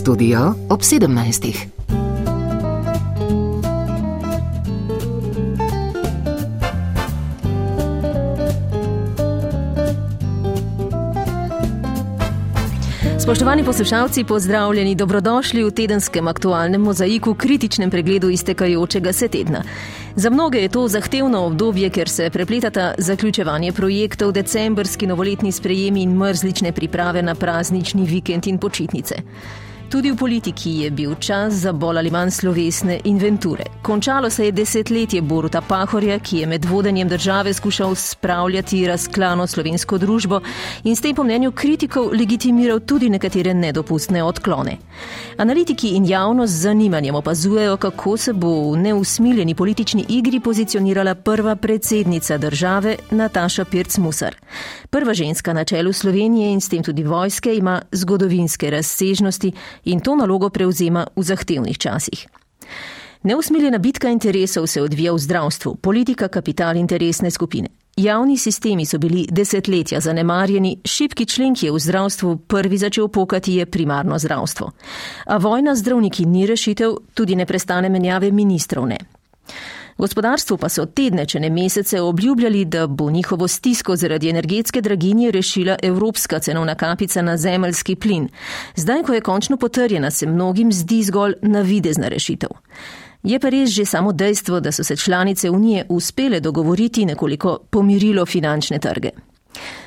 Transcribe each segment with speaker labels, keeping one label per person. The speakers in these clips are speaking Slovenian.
Speaker 1: Studio ob 17. Spoštovani poslušalci, pozdravljeni, dobrodošli v tedenskem aktualnem mozaiku, kritičnem pregledu iztekajočega se tedna. Za mnoge je to zahtevno obdobje, ker se prepletata zaključevanje projektov, decembrski novoletni sprejemi in mrzlične priprave na praznični vikend in počitnice. Tudi v politiki je bil čas za bolj ali manj slovesne inventure. Končalo se je desetletje Boruta Pahorja, ki je med vodenjem države skušal spravljati razklano slovensko družbo in s tem po mnenju kritikov legitimiral tudi nekatere nedopustne odklone. Analitiki in javnost z zanimanjem opazujejo, kako se bo v neusmiljeni politični igri pozicionirala prva predsednica države Nataša Pirc-Musar. Prva ženska na čelu Slovenije in s tem tudi vojske ima zgodovinske razsežnosti in to nalogo prevzema v zahtevnih časih. Neusmiljena bitka interesov se odvija v zdravstvu, politika, kapital, interesne skupine. Javni sistemi so bili desetletja zanemarjeni, šipki člen, ki je v zdravstvu prvi začel pokati, je primarno zdravstvo. A vojna zdravniki ni rešitev, tudi ne prestane menjave ministrov ne. Gospodarstvu pa so tedne, če ne mesece, obljubljali, da bo njihovo stisko zaradi energetske draginje rešila evropska cenovna kapica na zemeljski plin. Zdaj, ko je končno potrjena, se mnogim zdi zgolj navidezna rešitev. Je pa res že samo dejstvo, da so se članice Unije uspele dogovoriti nekoliko pomirilo finančne trge.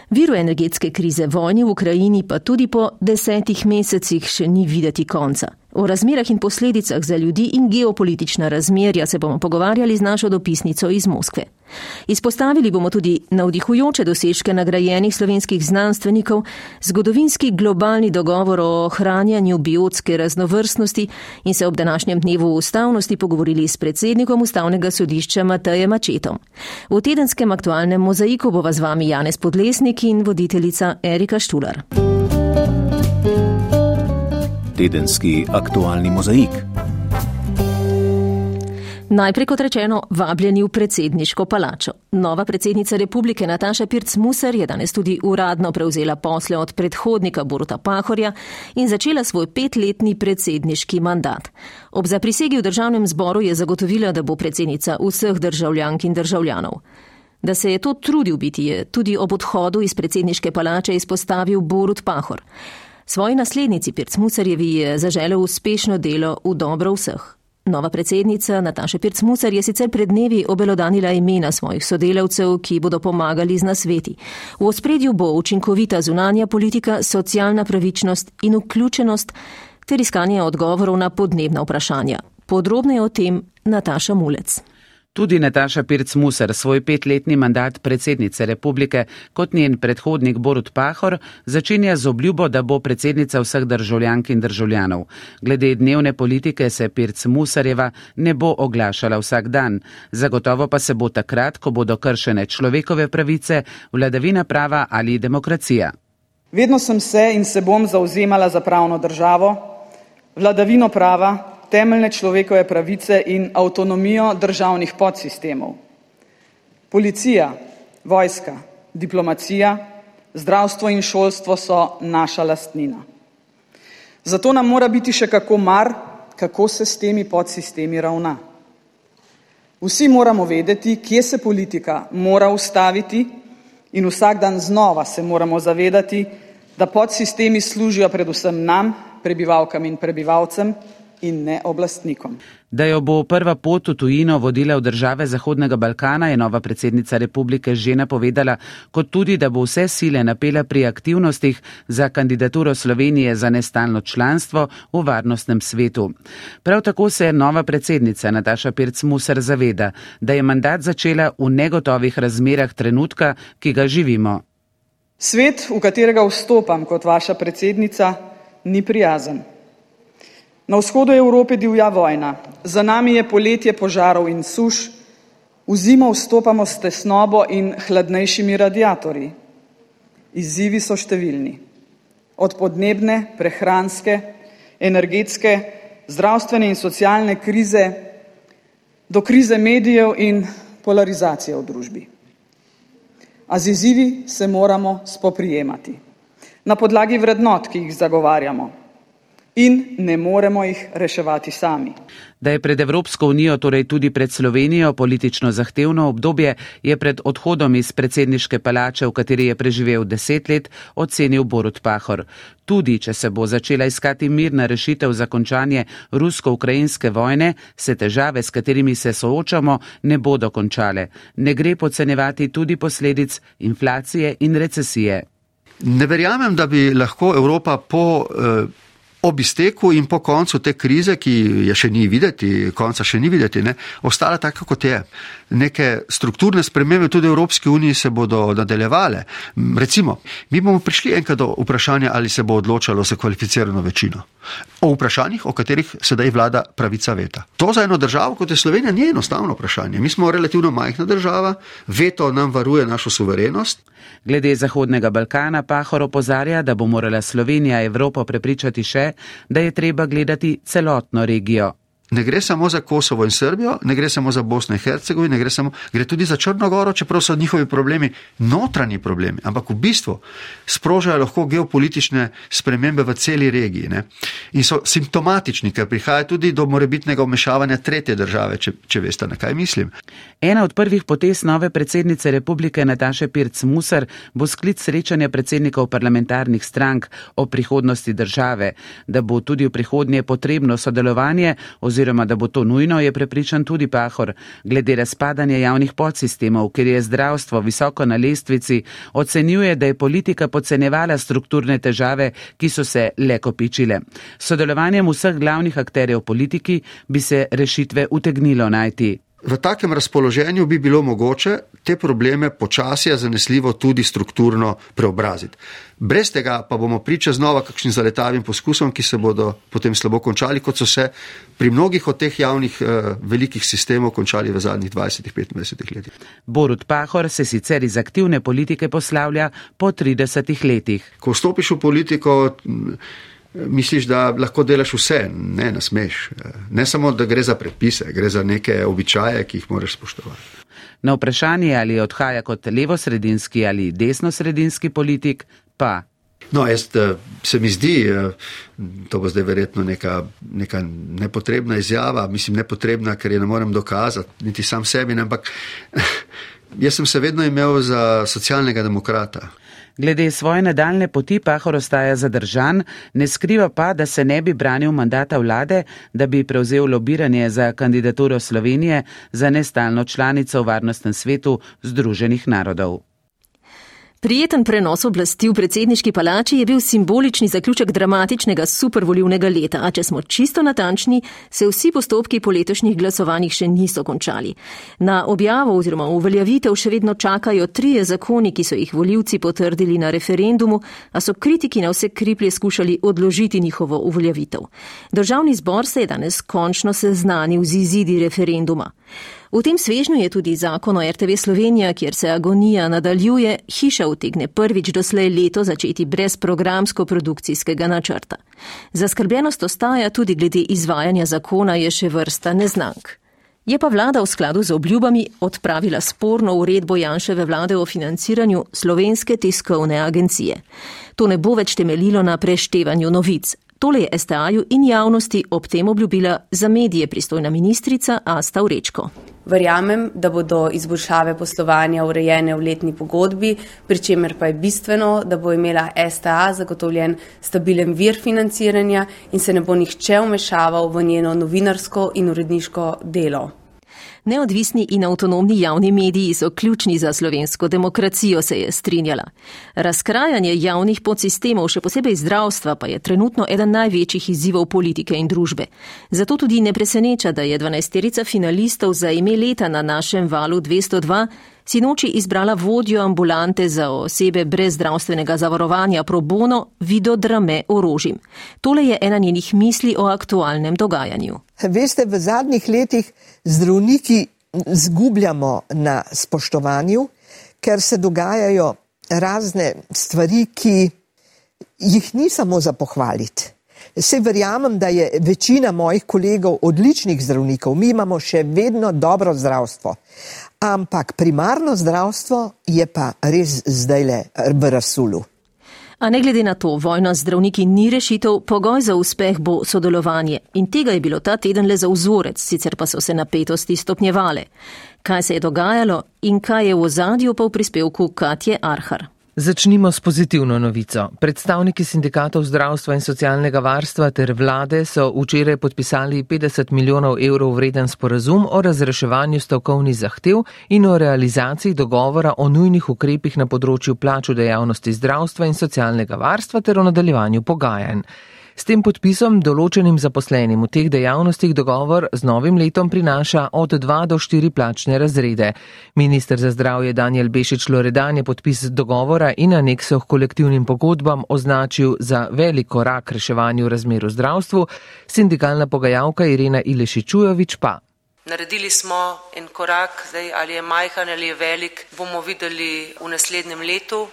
Speaker 1: Viru energetske krize vojni v Ukrajini pa tudi po desetih mesecih še ni videti konca. O razmerah in posledicah za ljudi in geopolitična razmerja se bomo pogovarjali z našo dopisnico iz Moskve. Izpostavili bomo tudi navdihujoče dosežke nagrajenih slovenskih znanstvenikov, zgodovinski globalni dogovor o ohranjanju biotske raznovrstnosti in se ob današnjem dnevu ustavnosti pogovorili s predsednikom ustavnega sodišča Matejem Mačetom. V tedenskem aktualnem mozaiku bova z vami Janez Podlesnik in voditeljica Erika Štular
Speaker 2: tedenski aktualni mozaik.
Speaker 1: Najprej kot rečeno, vabljeni v predsedniško palačo. Nova predsednica republike Nataša Pirc-Musar je danes tudi uradno prevzela posle od predhodnika Boruta Pahorja in začela svoj petletni predsedniški mandat. Ob zaprisegi v državnem zboru je zagotovila, da bo predsednica vseh državljank in državljanov. Da se je to trudil biti, je tudi ob odhodu iz predsedniške palače izpostavil Borut Pahor. Svoji naslednici Pircmucarjevi je zaželel uspešno delo v dobro vseh. Nova predsednica Nataša Pircmucar je sicer pred dnevi obelodanila imena svojih sodelavcev, ki bodo pomagali z nasveti. V ospredju bo učinkovita zunanja politika, socialna pravičnost in vključenost ter iskanje odgovorov na podnebna vprašanja. Podrobneje o tem Nataša Mulec.
Speaker 3: Tudi Nataša Pirc-Musar svoj petletni mandat predsednice republike kot njen predhodnik Borut Pahor začenja z obljubo, da bo predsednica vseh državljank in državljanov. Glede dnevne politike se Pirc-Musarjeva ne bo oglašala vsak dan, zagotovo pa se bo takrat, ko bodo kršene človekove pravice, vladavina prava ali demokracija.
Speaker 4: Vedno sem se in se bom zauzemala za pravno državo, vladavino prava temeljne človekove pravice in avtonomijo državnih podsistemov. Policija, vojska, diplomacija, zdravstvo in šolstvo so naša lastnina. Zato nam mora biti še kako mar, kako se s temi podsistemi ravna. Vsi moramo vedeti, kje se politika mora ustaviti in vsak dan znova se moramo zavedati, da podsistemi služijo predvsem nam, prebivalkam in prebivalcem, in ne oblastnikom.
Speaker 3: Da jo bo prva pot v tujino vodila v države Zahodnega Balkana, je nova predsednica republike že napovedala, kot tudi, da bo vse sile napela pri aktivnostih za kandidaturo Slovenije za nestalno članstvo v varnostnem svetu. Prav tako se nova predsednica Nataša Pirc-Musar zaveda, da je mandat začela v negotovih razmerah trenutka, ki ga živimo.
Speaker 4: Svet, v katerega vstopam kot vaša predsednica, ni prijazen. Na vzhodu Evrope divja vojna, za nami je poletje požarov in suš, v zimo vstopamo s tesnobo in hladnejšimi radiatorji. Izzivi so številni. Od podnebne, prehranske, energetske, zdravstvene in socialne krize do krize medijev in polarizacije v družbi. A z izzivi se moramo spoprijemati na podlagi vrednot, ki jih zagovarjamo in ne moremo jih reševati sami.
Speaker 3: Da je pred Evropsko unijo, torej tudi pred Slovenijo, politično zahtevno obdobje, je pred odhodom iz predsedniške palače, v kateri je preživel deset let, ocenil Borut Pahor. Tudi, če se bo začela iskati mirna rešitev za končanje rusko-ukrajinske vojne, se težave, s katerimi se soočamo, ne bodo končale. Ne gre podcenjevati tudi posledic inflacije in recesije.
Speaker 5: Ne verjamem, da bi lahko Evropa po. Uh ob izteku in po koncu te krize, ki je še ni videti, konca še ni videti, ne, ostala tako, kot je. Neke strukturne spremembe tudi v Evropski uniji se bodo nadaljevale. Recimo, mi bomo prišli enkrat do vprašanja, ali se bo odločalo za kvalificirano večino. O vprašanjih, o katerih sedaj vlada pravica veta. To za eno državo, kot je Slovenija, ni enostavno vprašanje. Mi smo relativno majhna država, veto nam varuje našo suverenost.
Speaker 3: Glede Zahodnega Balkana Pahor opozarja, da bo morala Slovenija Evropo prepričati še, da je treba gledati celotno regijo
Speaker 5: ne gre samo za Kosovo in Srbijo, ne gre samo za Bosno in Hercegovino, gre, gre tudi za Črnogoro, čeprav so njihovi problemi notranji problemi, ampak v bistvu sprožajo lahko geopolitične spremembe v celi regiji ne? in so simptomatični, ker prihaja tudi do morebitnega omešavanja tretje države, če, če veste, na kaj mislim.
Speaker 3: Ena od prvih potez nove predsednice republike Nataše Pirc Musar bo sklic srečanja predsednikov parlamentarnih strank o prihodnosti države, da bo tudi v prihodnje potrebno sodelovanje oziroma oziroma da bo to nujno, je prepričan tudi Pahor. Glede razpadanja javnih podsistemov, ker je zdravstvo visoko na lestvici, ocenjuje, da je politika podcenevala strukturne težave, ki so se le kopičile. Sodelovanjem vseh glavnih akterjev politiki bi se rešitve utegnilo najti.
Speaker 5: V takem razpoloženju bi bilo mogoče te probleme počasi, a zanesljivo tudi strukturno preobraziti. Brez tega pa bomo priča znova kakšnim zaletavim poskusom, ki se bodo potem slabo končali, kot so se pri mnogih od teh javnih eh, velikih sistemov končali v zadnjih 20-25 letih.
Speaker 3: Borut Pahor se sicer iz aktivne politike poslavlja po 30 letih.
Speaker 5: Ko vstopiš v politiko, misliš, da lahko delaš vse, ne nasmeš. Ne samo, da gre za predpise, gre za neke običaje, ki jih moraš spoštovati.
Speaker 3: Na vprašanje, ali odhaja kot levosredinski ali desnosredinski politik, pa.
Speaker 5: No, jaz, eh, se mi zdi, eh, to bo zdaj verjetno neka, neka nepotrebna izjava, mislim nepotrebna, ker je ne morem dokazati, niti sam sebi, ampak jaz sem se vedno imel za socialnega demokrata.
Speaker 3: Glede svoje nadaljne poti Pahor ostaja zadržan, ne skriva pa, da se ne bi branil mandata vlade, da bi prevzel lobiranje za kandidaturo Slovenije za nestalno članico v Varnostnem svetu Združenih narodov.
Speaker 1: Prijeten prenos oblasti v predsedniški palači je bil simbolični zaključek dramatičnega supervolivnega leta, a če smo čisto natančni, se vsi postopki po letošnjih glasovanjih še niso končali. Na objavo oziroma uveljavitev še vedno čakajo trije zakoni, ki so jih voljivci potrdili na referendumu, a so kritiki na vse kriplje skušali odložiti njihovo uveljavitev. Državni zbor se je danes končno seznanil z izidi referenduma. V tem svežnju je tudi zakon o RTV Slovenija, kjer se agonija nadaljuje, hiša utegne prvič doslej leto začeti brez programsko-produkcijskega načrta. Zaskrbljenost ostaja tudi glede izvajanja zakona, je še vrsta neznank. Je pa vlada v skladu z obljubami odpravila sporno uredbo Janševe vlade o financiranju slovenske tiskovne agencije. To ne bo več temeljilo na preštevanju novic. Tole je STA-ju in javnosti ob tem obljubila za medije pristojna ministrica Asta Urečko.
Speaker 6: Verjamem, da bodo izboljšave poslovanja urejene v letni pogodbi, pri čemer pa je bistveno, da bo imela STA zagotovljen stabilen vir financiranja in se ne bo nihče vmešaval v njeno novinarsko in uredniško delo.
Speaker 1: Neodvisni in avtonomni javni mediji so ključni za slovensko demokracijo, se je strinjala. Razkrajanje javnih podsistemov, še posebej zdravstva, pa je trenutno eden največjih izzivov politike in družbe. Zato tudi ne preseneča, da je 12-terica finalistov za ime leta na našem valu 202 sinoči izbrala vodjo ambulante za osebe brez zdravstvenega zavarovanja pro bono Vido Drame Orožim. Tole je ena njenih misli o aktualnem dogajanju.
Speaker 7: Veste, v zadnjih letih zdravniki zgubljamo na spoštovanju, ker se dogajajo razne stvari, ki jih ni samo za pohvaliti. Se verjamem, da je večina mojih kolegov odličnih zdravnikov, mi imamo še vedno dobro zdravstvo. Ampak primarno zdravstvo je pa res zdaj le v rasulu.
Speaker 1: A ne glede na to, vojna z zdravniki ni rešitev, pogoj za uspeh bo sodelovanje. In tega je bilo ta teden le za vzorec, sicer pa so se napetosti stopnjevale. Kaj se je dogajalo in kaj je v ozadju pa v prispevku Katje Arhar.
Speaker 8: Začnimo s pozitivno novico. Predstavniki sindikatov zdravstva in socialnega varstva ter vlade so včeraj podpisali 50 milijonov evrov vreden sporazum o razreševanju stavkovnih zahtev in o realizaciji dogovora o nujnih ukrepih na področju plač v dejavnosti zdravstva in socialnega varstva ter o nadaljevanju pogajanj. S tem podpisom določenim zaposlenim v teh dejavnostih dogovor z novim letom prinaša od 2 do 4 plačne razrede. Ministr za zdravje Daniel Bešič Loredan je podpis dogovora in aneksov kolektivnim pogodbam označil za velik korak reševanju razmer v zdravstvu, sindikalna pogajalka Irena Ilešičujovič pa.
Speaker 9: Naredili smo en korak, zdaj ali je majhen ali je velik, bomo videli v naslednjem letu.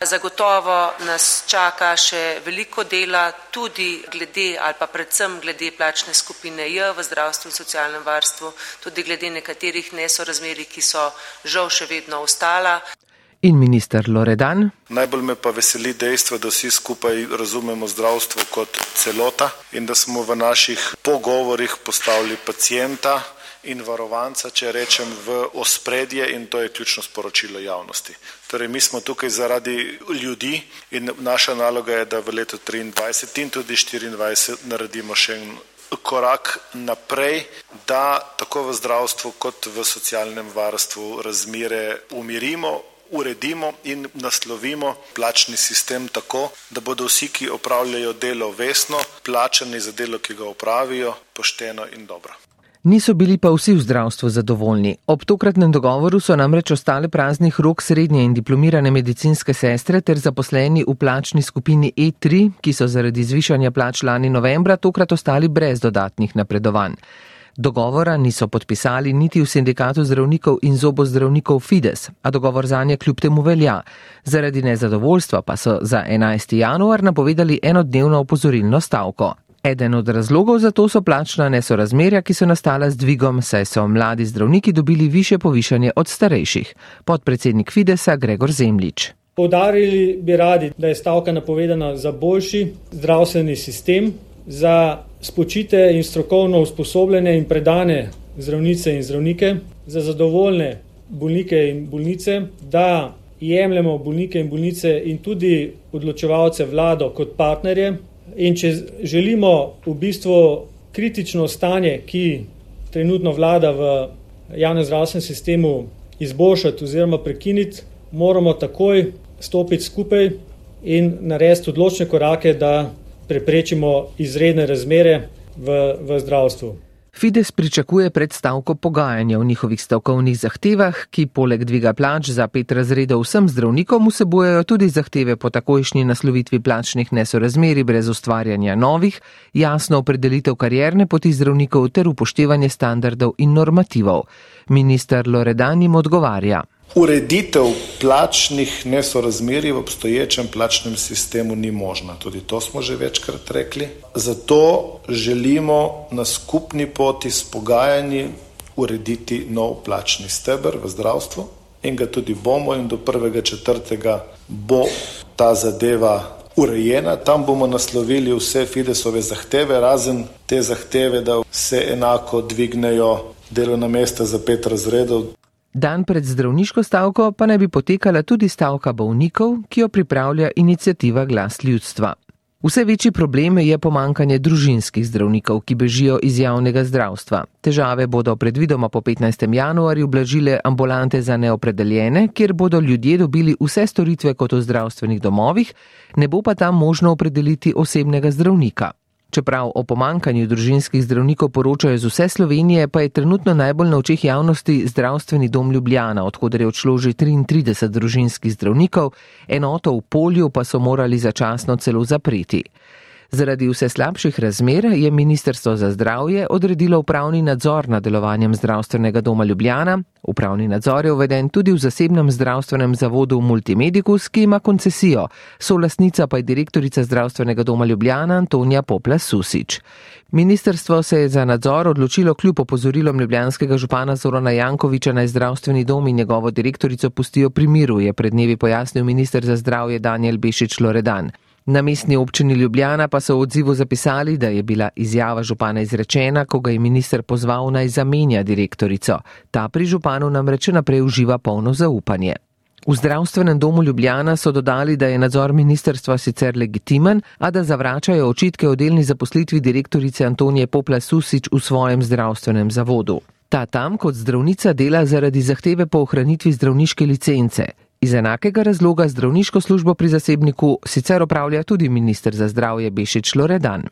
Speaker 9: Zagotovo nas čaka še veliko dela, tudi glede ali pa predvsem glede plačne skupine J v zdravstvu in socialnem varstvu, tudi glede nekaterih nesorazmeri, ki so žal še vedno ostala.
Speaker 8: In minister Loredan.
Speaker 10: Najbolj me pa veseli dejstvo, da vsi skupaj razumemo zdravstvo kot celota in da smo v naših pogovorih postavili pacijenta in varovanca, če rečem, v ospredje in to je ključno sporočilo javnosti. Torej, mi smo tukaj zaradi ljudi in naša naloga je, da v letu 23 in tudi 24 naredimo še en korak naprej, da tako v zdravstvu kot v socialnem varstvu razmire umirimo, uredimo in naslovimo plačni sistem tako, da bodo vsi, ki opravljajo delo vesno, plačani za delo, ki ga opravijo, pošteno in dobro.
Speaker 8: Niso bili pa vsi v zdravstvu zadovoljni. Ob tokratnem dogovoru so namreč ostale praznih rok srednje in diplomirane medicinske sestre ter zaposleni v plačni skupini E3, ki so zaradi zvišanja plač lani novembra tokrat ostali brez dodatnih napredovanj. Dogovora niso podpisali niti v sindikatu zdravnikov in zobozdravnikov Fides, a dogovor za nje kljub temu velja. Zaradi nezadovoljstva pa so za 11. januar napovedali enodnevno opozorilno stavko. Eden od razlogov za to so plačna nesorazmerja, ki so nastala z dvigom, saj so mladi zdravniki dobili više povišanje od starejših. Podpredsednik Fidesa Gregor Zemlič.
Speaker 11: Povdarili bi radi, da je stavka napovedana za boljši zdravstveni sistem, za spočite in strokovno usposobljene in predane zdravnice in zdravnike, za zadovoljne bolnike in bolnice, da jemljemo bolnike in bolnice in tudi odločevalce vlado kot partnerje In če želimo v bistvu kritično stanje, ki trenutno vlada v javnem zdravstvenem sistemu, izboljšati oziroma prekiniti, moramo takoj stopiti skupaj in narediti odločne korake, da preprečimo izredne razmere v, v zdravstvu.
Speaker 8: Fides pričakuje predstavko pogajanja v njihovih stavkovnih zahtevah, ki poleg dviga plač za pet razredov vsem zdravnikom vsebujejo tudi zahteve po takojšnji naslovitvi plačnih nesorazmeri brez ustvarjanja novih, jasno opredelitev karjerne poti zdravnikov ter upoštevanje standardov in normativov. Minister Loredan jim odgovarja.
Speaker 10: Ureditev plačnih nesorazmerij v obstoječem plačnem sistemu ni možna. Tudi to smo že večkrat rekli. Zato želimo na skupni poti s pogajanji urediti nov plačni stebr v zdravstvu in ga tudi bomo in do prvega četrtega bo ta zadeva urejena. Tam bomo naslovili vse Fidesove zahteve, razen te zahteve, da se enako dvignejo delovna mesta za pet razredov.
Speaker 8: Dan pred zdravniško stavko pa naj bi potekala tudi stavka bolnikov, ki jo pripravlja inicijativa Glas ljudstva. Vse večji problem je pomankanje družinskih zdravnikov, ki bežijo iz javnega zdravstva. Težave bodo predvidoma po 15. januarju blažile ambulante za neopredeljene, kjer bodo ljudje dobili vse storitve kot v zdravstvenih domovih, ne bo pa tam možno opredeliti osebnega zdravnika. Čeprav o pomankanju družinskih zdravnikov poročajo z vse Slovenije, pa je trenutno najbolj na očeh javnosti zdravstveni dom Ljubljana, odkud je odšlo že 33 družinskih zdravnikov, enoto v polju pa so morali začasno celo zapreti. Zaradi vse slabših razmer je Ministrstvo za zdravje odredilo upravni nadzor nad delovanjem zdravstvenega doma Ljubljana. Upravni nadzor je uveden tudi v zasebnem zdravstvenem zavodu Multimedicus, ki ima koncesijo, solasnica pa je direktorica zdravstvenega doma Ljubljana Antonija Popla Susič. Ministrstvo se je za nadzor odločilo kljub opozorilom ljubljanskega župana Zorana Jankoviča naj zdravstveni dom in njegovo direktorico pustijo pri miru, je pred dnevi pojasnil minister za zdravje Daniel Bešič Loredan. Na mestni občini Ljubljana pa so v odzivu zapisali, da je bila izjava župana izrečena, ko ga je minister pozval naj zamenja direktorico. Ta pri županu namreč naprej uživa polno zaupanje. V zdravstvenem domu Ljubljana so dodali, da je nadzor ministerstva sicer legitimen, a da zavračajo očitke o delni zaposlitvi direktorice Antonije Popla Susič v svojem zdravstvenem zavodu. Ta tam kot zdravnica dela zaradi zahteve po ohranitvi zdravniške licence. Iz enakega razloga zdravniško službo pri zasebniku sicer opravlja tudi minister za zdravje Bešič Loredan.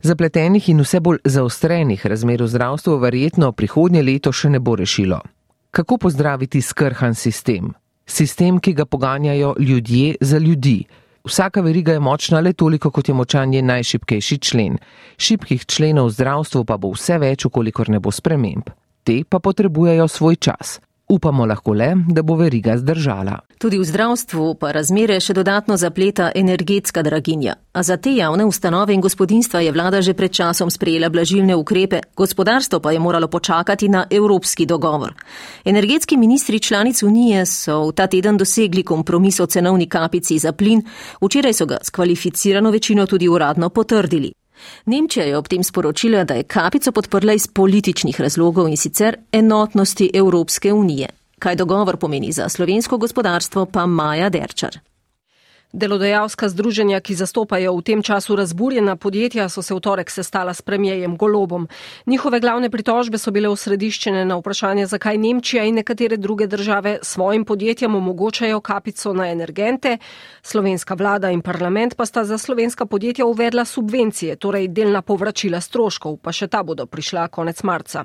Speaker 8: Zapletenih in vse bolj zaostrenih razmer v zdravstvu verjetno prihodnje leto še ne bo rešilo. Kako pozdraviti skrhan sistem? Sistem, ki ga poganjajo ljudje za ljudi. Vsaka veriga je močna le toliko, kot je močan je najšipkejši člen. Šipkih členov v zdravstvu pa bo vse več, ukolikor ne bo sprememb. Te pa potrebujejo svoj čas. Upamo lahko le, da bo veriga zdržala.
Speaker 1: Tudi v zdravstvu pa razmere še dodatno zapleta energetska draginja. A za te javne ustanove in gospodinstva je vlada že pred časom sprejela blažilne ukrepe, gospodarstvo pa je moralo počakati na evropski dogovor. Energetski ministri članic Unije so v ta teden dosegli kompromis o cenovni kapici za plin, včeraj so ga s kvalificirano večino tudi uradno potrdili. Nemčija je ob tem sporočila, da je kapico podprla iz političnih razlogov in sicer enotnosti Evropske unije. Kaj dogovor pomeni za slovensko gospodarstvo, pa Maja Derčar.
Speaker 12: Delodajalska združenja, ki zastopajo v tem času razburjena podjetja, so se v torek sestala s premijejem Golobom. Njihove glavne pritožbe so bile osrediščene na vprašanje, zakaj Nemčija in nekatere druge države svojim podjetjem omogočajo kapico na energente. Slovenska vlada in parlament pa sta za slovenska podjetja uvedla subvencije, torej delna povračila stroškov, pa še ta bodo prišla konec marca.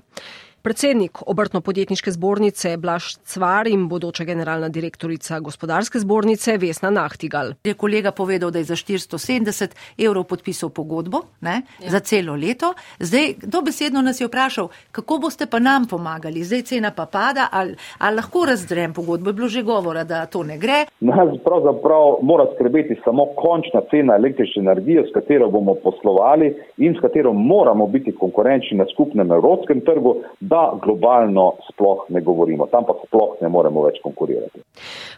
Speaker 12: Predsednik obrtno-podjetniške zbornice Blaž Cvar in bodoča generalna direktorica gospodarske zbornice Vesna Nahtigal.
Speaker 13: Je kolega povedal, da je za 470 evrov podpisal pogodbo ne, ja. za celo leto. Zdaj, dobesedno nas je vprašal, kako boste pa nam pomagali. Zdaj cena pa pada, ali, ali lahko razdrem pogodbo. Je bilo že govora, da to ne gre.
Speaker 14: Nas pravzaprav mora skrbeti samo končna cena električne energije, s katero bomo poslovali in s katero moramo biti konkurenčni na skupnem evropskem trgu da globalno sploh ne govorimo, tam pa sploh ne moremo več konkurirati.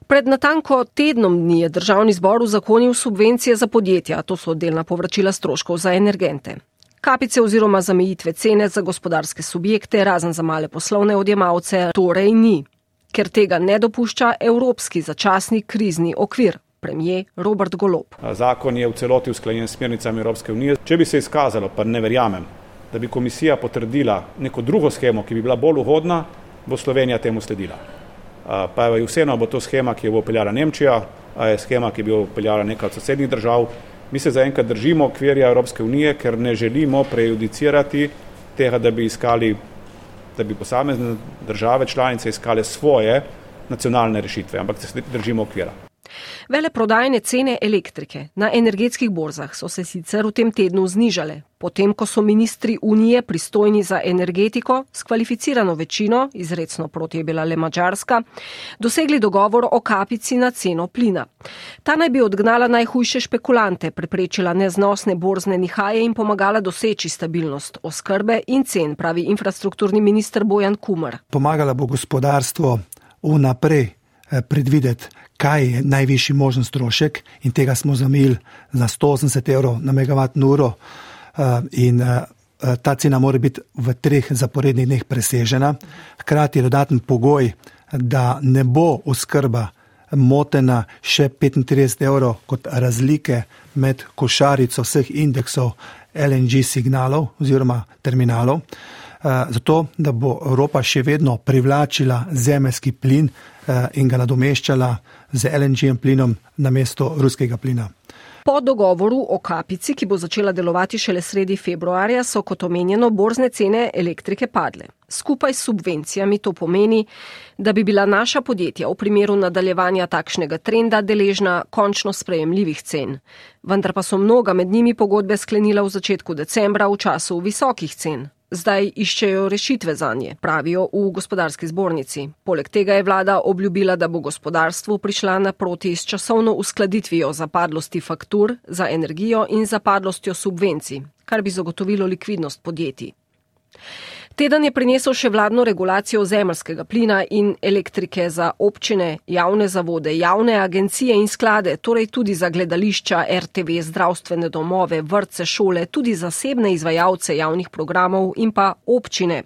Speaker 12: Pred natanko tednom dni je državni zbor uzakonil subvencije za podjetja, to so delna povračila stroškov za energente. Kapice oziroma zamejitve cene za gospodarske subjekte, razen za male poslovne odjemalce, torej ni, ker tega ne dopušča Evropski začasni krizni okvir. Premijer Robert Golob.
Speaker 15: Zakon je v celoti usklajen s smernicami Evropske unije. Če bi se izkazalo, pa ne verjamem, da bi komisija potrdila neko drugo schemo, ki bi bila bolj ugodna, bo Slovenija temu sledila. Pa je vseeno bo to schema, ki jo bo upeljala Nemčija, je schema, ki bi jo upeljala neka od sosednjih držav. Mi se zaenkrat držimo okvirja Evropske unije, ker ne želimo prejudicirati tega, da bi iskali, da bi posamezne države članice iskale svoje nacionalne rešitve, ampak se držimo okvira.
Speaker 12: Veleprodajne cene elektrike na energetskih borzah so se sicer v tem tednu znižale, potem ko so ministri Unije pristojni za energetiko s kvalificirano večino, izredno proti je bila le Mačarska, dosegli dogovor o kapici na ceno plina. Ta naj bi odgnala najhujše špekulante, preprečila neznosne borzne nihaje in pomagala doseči stabilnost oskrbe in cen, pravi infrastrukturni minister Bojan Kumar.
Speaker 16: Pomagala bo gospodarstvo vnaprej eh, predvideti, kaj je najvišji možen strošek in tega smo zamili za 180 evrov na megavatno uro eh, in eh, ta cena mora biti v treh zaporednih dneh presežena. Hkrati je dodaten pogoj, da ne bo oskrba motena še 35 evrov kot razlike med košarico vseh indeksov LNG signalov oziroma terminalov. Eh, zato, da bo Evropa še vedno privlačila zemljski plin in ga nadomeščala z LNG plinom na mesto ruskega plina.
Speaker 12: Po dogovoru o kapici, ki bo začela delovati šele sredi februarja, so kot omenjeno borzne cene elektrike padle. Skupaj s subvencijami to pomeni, da bi bila naša podjetja v primeru nadaljevanja takšnega trenda deležna končno sprejemljivih cen. Vendar pa so mnoga med njimi pogodbe sklenila v začetku decembra v času visokih cen zdaj iščejo rešitve za nje, pravijo v gospodarski zbornici. Poleg tega je vlada obljubila, da bo gospodarstvu prišla naproti s časovno uskladitvijo zapadlosti faktur za energijo in zapadlostjo subvencij, kar bi zagotovilo likvidnost podjetij. Teden je prinesel še vladno regulacijo zemljskega plina in elektrike za občine, javne zavode, javne agencije in sklade, torej tudi za gledališča, RTV, zdravstvene domove, vrtce, šole, tudi zasebne izvajalce javnih programov in pa občine.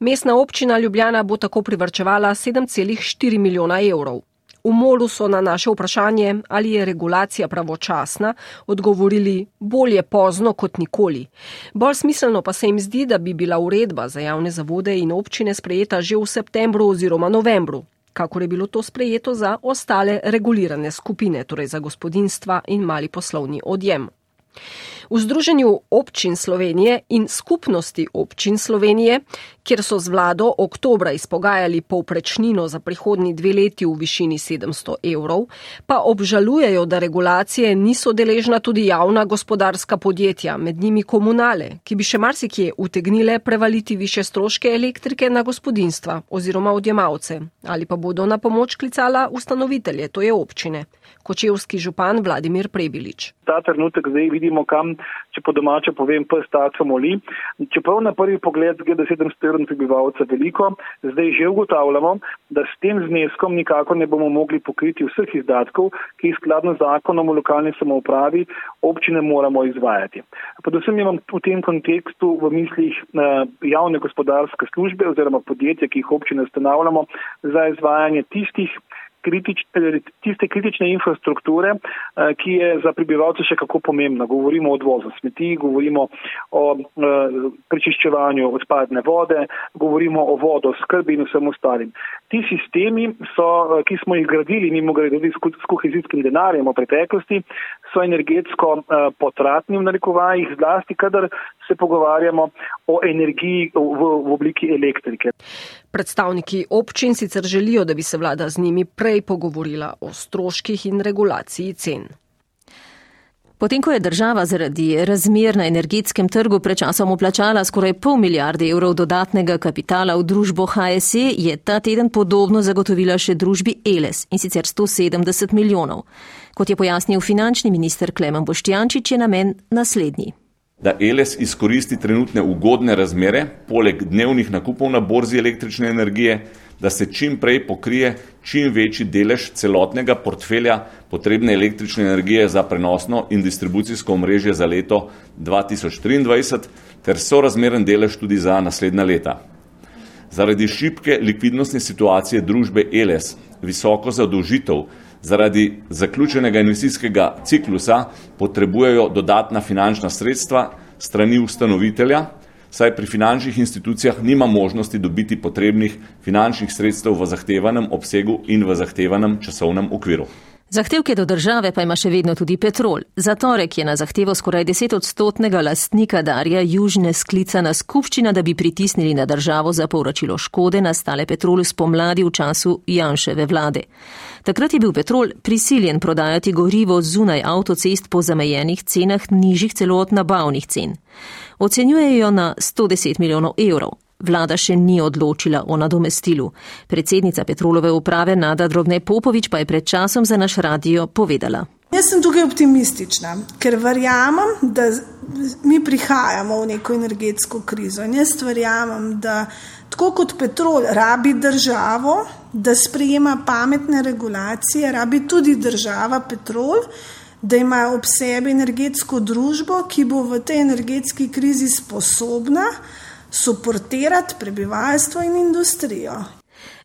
Speaker 12: Mestna občina Ljubljana bo tako privrčevala 7,4 milijona evrov. V Molu so na naše vprašanje, ali je regulacija pravočasna, odgovorili bolje pozno kot nikoli. Bolj smiselno pa se jim zdi, da bi bila uredba za javne zavode in občine sprejeta že v septembru oziroma novembru, kakor je bilo to sprejeto za ostale regulirane skupine, torej za gospodinstva in mali poslovni odjem. V Združenju občin Slovenije in skupnosti občin Slovenije, kjer so z vlado oktobra izpogajali povprečnino za prihodnji dve leti v višini 700 evrov, pa obžalujejo, da regulacije niso deležna tudi javna gospodarska podjetja, med njimi komunale, ki bi še marsikje utegnile prevaliti više stroške elektrike na gospodinstva oziroma odjemalce, ali pa bodo na pomoč klicala ustanovitelje, to je občine. Kočevski župan Vladimir Prebilič.
Speaker 17: Ta trenutek zdaj vidimo, kam, če po domače povem, pes taco moli. Čeprav na prvi pogled gre 700 evrov prebivalca veliko, zdaj že ugotavljamo, da s tem zneskom nikako ne bomo mogli pokriti vseh izdatkov, ki jih skladno z zakonom o lokalni samoupravi občine moramo izvajati. Predvsem imam v tem kontekstu v mislih eh, javne gospodarske službe oziroma podjetja, ki jih občine ustanavljamo za izvajanje tistih kritične, tiste kritične infrastrukture, eh, ki je za prebivalce še kako pomembna. Govorimo o odvozu smeti, govorimo o eh, prečiščevanju odpadne vode, govorimo o vodo, skrbi in vsem ostalim. Ti sistemi, so, eh, ki smo jih gradili, mimo grede tudi s kohezijskim denarjem v preteklosti, so energetsko potratni v narekovajih, zlasti kadar se pogovarjamo o energiji v, v obliki elektrike.
Speaker 12: Predstavniki občin sicer želijo, da bi se vlada z njimi prej pogovorila o stroških in regulaciji cen.
Speaker 1: Potem, ko je država zaradi razmer na energetskem trgu pred časom uplačala skoraj pol milijarde evrov dodatnega kapitala v družbo HSE, je ta teden podobno zagotovila še družbi ELES in sicer 170 milijonov. Kot je pojasnil finančni minister Klemen Boštjančič, je namen naslednji
Speaker 18: da Eles izkoristi trenutne ugodne razmere, poleg dnevnih nakupov na borzi električne energije, da se čim prej pokrije čim večji delež celotnega portfelja potrebne električne energije za prenosno in distribucijsko omrežje za leto 2023 ter sorazmeren delež tudi za naslednja leta. Zaradi šibke likvidnostne situacije družbe Eles, visoko zadolžitev zaradi zaključenega investicijskega ciklusa potrebujejo dodatna finančna sredstva strani ustanovitelja, saj pri finančnih institucijah nima možnosti dobiti potrebnih finančnih sredstev v zahtevanem obsegu in v zahtevanem časovnem okviru.
Speaker 1: Zahtevke do države pa ima še vedno tudi Petrol. Za torek je na zahtevo skoraj deset odstotnega lastnika Darja Južne sklicana skupščina, da bi pritisnili na državo za povračilo škode nastale Petrolu spomladi v času Janševe vlade. Takrat je bil Petrol prisiljen prodajati gorivo zunaj avtocest po zamejenih cenah nižjih celo od nabavnih cen. Ocenjujejo na 110 milijonov evrov. Vlada še ni odločila o nadomestilu. Predsednica Petrolove uprave Nada Drobne Popovič pa je pred časom za naš radio povedala.
Speaker 19: Jaz sem tukaj optimistična, ker verjamem, da mi prihajamo v neko energetsko krizo. In jaz verjamem, da tako kot Petrol rabi državo, da sprejema pametne regulacije, rabi tudi država Petrol, da ima ob sebi energetsko družbo, ki bo v tej energetski krizi sposobna suportirati prebivalstvo in industrijo.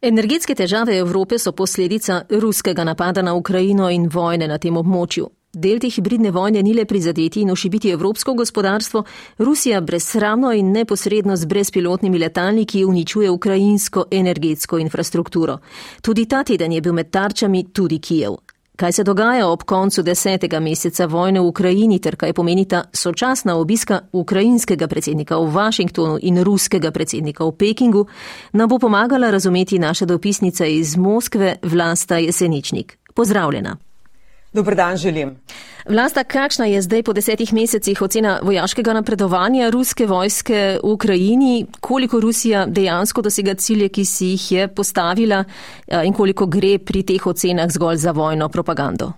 Speaker 1: Energetske težave Evrope so posledica ruskega napada na Ukrajino in vojne na tem območju. Del te hibridne vojne ni le prizadeti in ošibiti evropsko gospodarstvo, Rusija brezsramno in neposredno z brezpilotnimi letalniki uničuje ukrajinsko energetsko infrastrukturo. Tudi ta teden je bil med tarčami tudi Kijev. Kaj se dogaja ob koncu desetega meseca vojne v Ukrajini ter kaj pomenita sočasna obiska ukrajinskega predsednika v Washingtonu in ruskega predsednika v Pekingu, nam bo pomagala razumeti naša dopisnica iz Moskve Vlasta Jeseničnik. Pozdravljena.
Speaker 20: Dobar dan želim.
Speaker 1: Vlasta, kakšna je zdaj po desetih mesecih ocena vojaškega napredovanja ruske vojske v Ukrajini, koliko Rusija dejansko dosega cilje, ki si jih je postavila eh, in koliko gre pri teh ocenah zgolj za vojno propagando?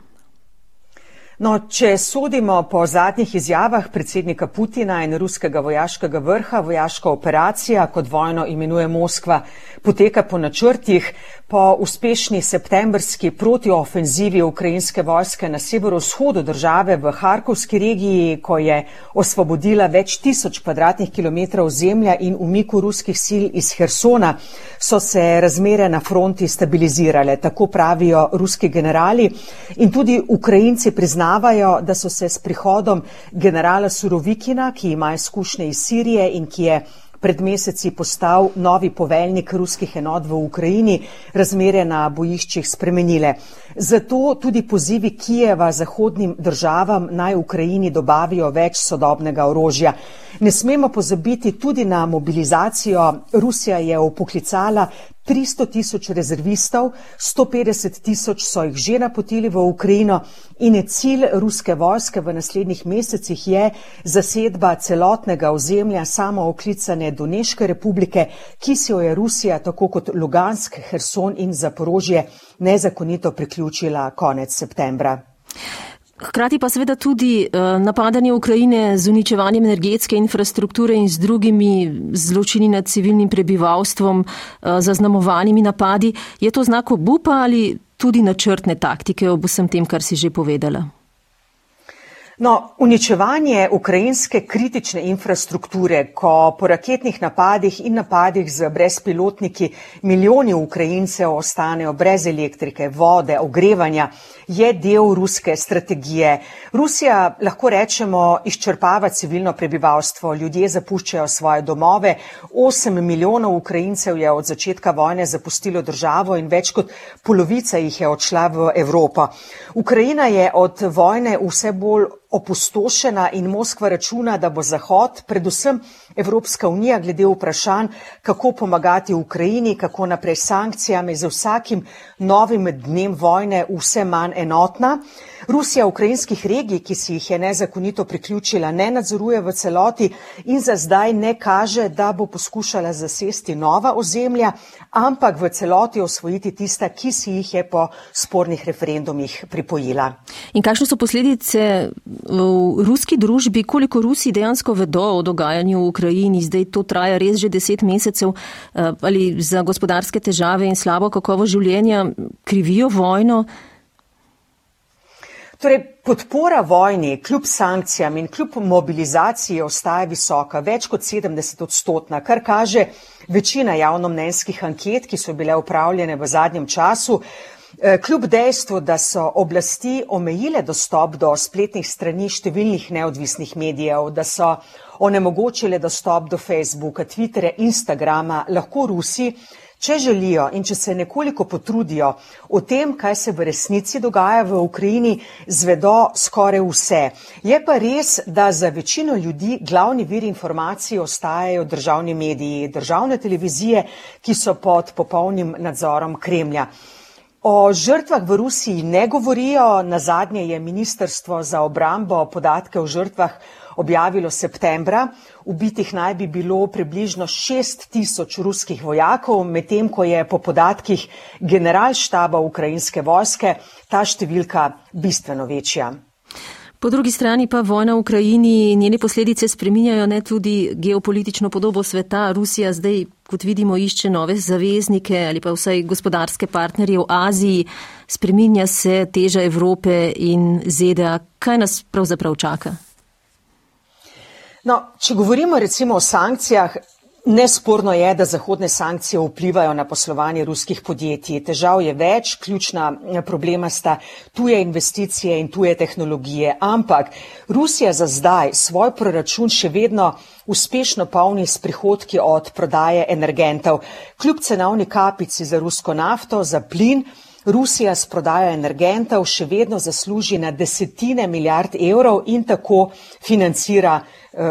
Speaker 20: No, če sodimo po zadnjih izjavah predsednika Putina in ruskega vojaškega vrha, vojaška operacija, kot vojno imenuje Moskva, poteka po načrtih, po uspešni septembrski protioofenzivi ukrajinske vojske na severovzhodu države v Harkovski regiji, ko je osvobodila več tisoč kvadratnih kilometrov zemlja in umiku ruskih sil iz Hersona, so se razmere na fronti stabilizirale, tako pravijo ruski generali. In tudi Ukrajinci priznavajo, da so se s prihodom generala Surovikina, ki ima izkušnje iz Sirije in ki je pred meseci postal novi poveljnik ruskih enot v Ukrajini, razmere na bojiščih spremenile. Zato tudi pozivi Kijeva zahodnim državam naj Ukrajini dobavijo več sodobnega orožja. Ne smemo pozabiti tudi na mobilizacijo. Rusija je upoklicala 300 tisoč rezervistov, 150 tisoč so jih že napotili v Ukrajino in je cilj ruske vojske v naslednjih mesecih je zasedba celotnega ozemlja samo oklicane Doneške republike, ki si jo je Rusija tako kot Lugansk, Herson in Zaporožje nezakonito priključila konec septembra.
Speaker 1: Hkrati pa seveda tudi uh, napadanje Ukrajine z uničevanjem energetske infrastrukture in z drugimi zločini nad civilnim prebivalstvom, uh, zaznamovanimi napadi. Je to znak obupa ali tudi načrtne taktike ob vsem tem, kar si že povedala?
Speaker 20: No, uničevanje ukrajinske kritične infrastrukture, ko po raketnih napadih in napadih z brezpilotniki milijoni Ukrajincev ostanejo brez elektrike, vode, ogrevanja, je del ruske strategije. Rusija, lahko rečemo, izčrpava civilno prebivalstvo, ljudje zapuščajo svoje domove, 8 milijonov Ukrajincev je od začetka vojne zapustilo državo in več kot polovica jih je odšla v Evropo. Ukrajina je od vojne vse bolj opustošena in Moskva računa, da bo Zahod, predvsem Evropska unija, glede vprašanj, kako pomagati Ukrajini, kako naprej s sankcijami, z vsakim novim dnem vojne vse manj enotna. Rusija ukrajinskih regij, ki si jih je nezakonito priključila, ne nadzoruje v celoti in za zdaj ne kaže, da bo poskušala zasesti nova ozemlja, ampak v celoti osvojiti tista, ki si jih je po spornih referendumih pripojila.
Speaker 1: In kakšne so posledice v ruski družbi, koliko Rusi dejansko vedo o dogajanju v Ukrajini, zdaj to traja res že deset mesecev, eh, ali za gospodarske težave in slabo kakovo življenja krivijo vojno?
Speaker 20: Torej, podpora vojni kljub sankcijam in kljub mobilizaciji ostaja visoka, več kot 70 odstotna, kar kaže večina javnomnenjskih anket, ki so bile upravljene v zadnjem času. Eh, kljub dejstvu, da so oblasti omejile dostop do spletnih strani številnih neodvisnih medijev, da so onemogočile dostop do Facebooka, Twitterja, Instagrama, lahko Rusi, če želijo in če se nekoliko potrudijo o tem, kaj se v resnici dogaja v Ukrajini, zvedo skoraj vse. Je pa res, da za večino ljudi glavni vir informacij ostajajo državni mediji, državne televizije, ki so pod popolnim nadzorom Kremlja. O žrtvah v Rusiji ne govorijo, na zadnje je Ministrstvo za obrambo podatke o žrtvah objavilo septembra. Ubitih naj bi bilo približno 6 tisoč ruskih vojakov, medtem ko je po podatkih generalštaba ukrajinske vojske ta številka bistveno večja.
Speaker 1: Po drugi strani pa vojna v Ukrajini in njene posledice spreminjajo ne tudi geopolitično podobo sveta. Rusija zdaj, kot vidimo, išče nove zaveznike ali pa vsaj gospodarske partnerje v Aziji. Spreminja se teža Evrope in ZDA. Kaj nas pravzaprav čaka?
Speaker 20: No, če govorimo recimo o sankcijah, Nesporno je, da zahodne sankcije vplivajo na poslovanje ruskih podjetij. Težav je več, ključna eh, problema sta tuje investicije in tuje tehnologije. Ampak Rusija za zdaj svoj proračun še vedno uspešno polni s prihodki od prodaje energentov. Kljub cenovni kapici za rusko nafto, za plin, Rusija s prodajo energentov še vedno zasluži na desetine milijard evrov in tako financira